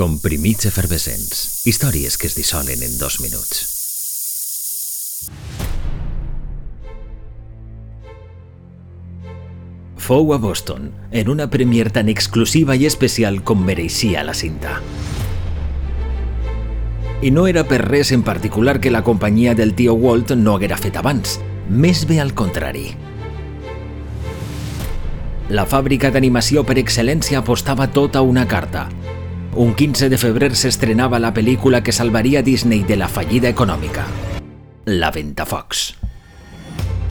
Comprimits efervescents. Històries que es dissolen en dos minuts. Fou a Boston, en una premier tan exclusiva i especial com mereixia la cinta. I no era per res en particular que la companyia del tio Walt no haguera fet abans, més bé al contrari. La fàbrica d'animació per excel·lència apostava tota una carta. Un 15 de febrer s'estrenava la pel·lícula que salvaria Disney de la fallida econòmica. La Ventafocs.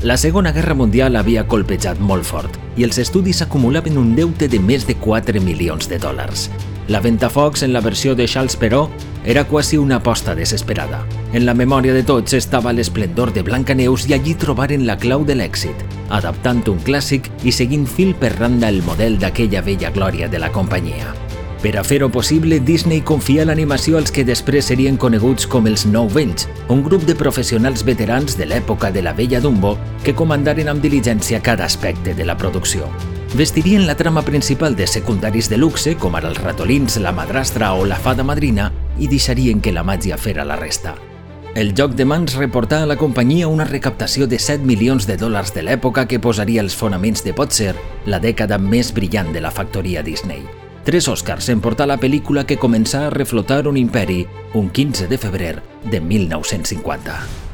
La Segona Guerra Mundial havia colpejat molt fort i els estudis acumulaven un deute de més de 4 milions de dòlars. La Ventafocs, en la versió de Charles Perrault, era quasi una aposta desesperada. En la memòria de tots estava l'esplendor de Blancaneus i allí trobaren la clau de l'èxit, adaptant un clàssic i seguint fil per randa el model d'aquella vella glòria de la companyia. Per a fer-ho possible, Disney confia l'animació als que després serien coneguts com els Nou Vells, un grup de professionals veterans de l'època de la vella Dumbo que comandaren amb diligència cada aspecte de la producció. Vestirien la trama principal de secundaris de luxe, com ara els ratolins, la madrastra o la fada madrina, i deixarien que la màgia fera la resta. El joc de mans reportà a la companyia una recaptació de 7 milions de dòlars de l'època que posaria els fonaments de potser la dècada més brillant de la factoria Disney. Tres Oscars en portar la pel·lícula que començà a reflotar un imperi un 15 de febrer de 1950.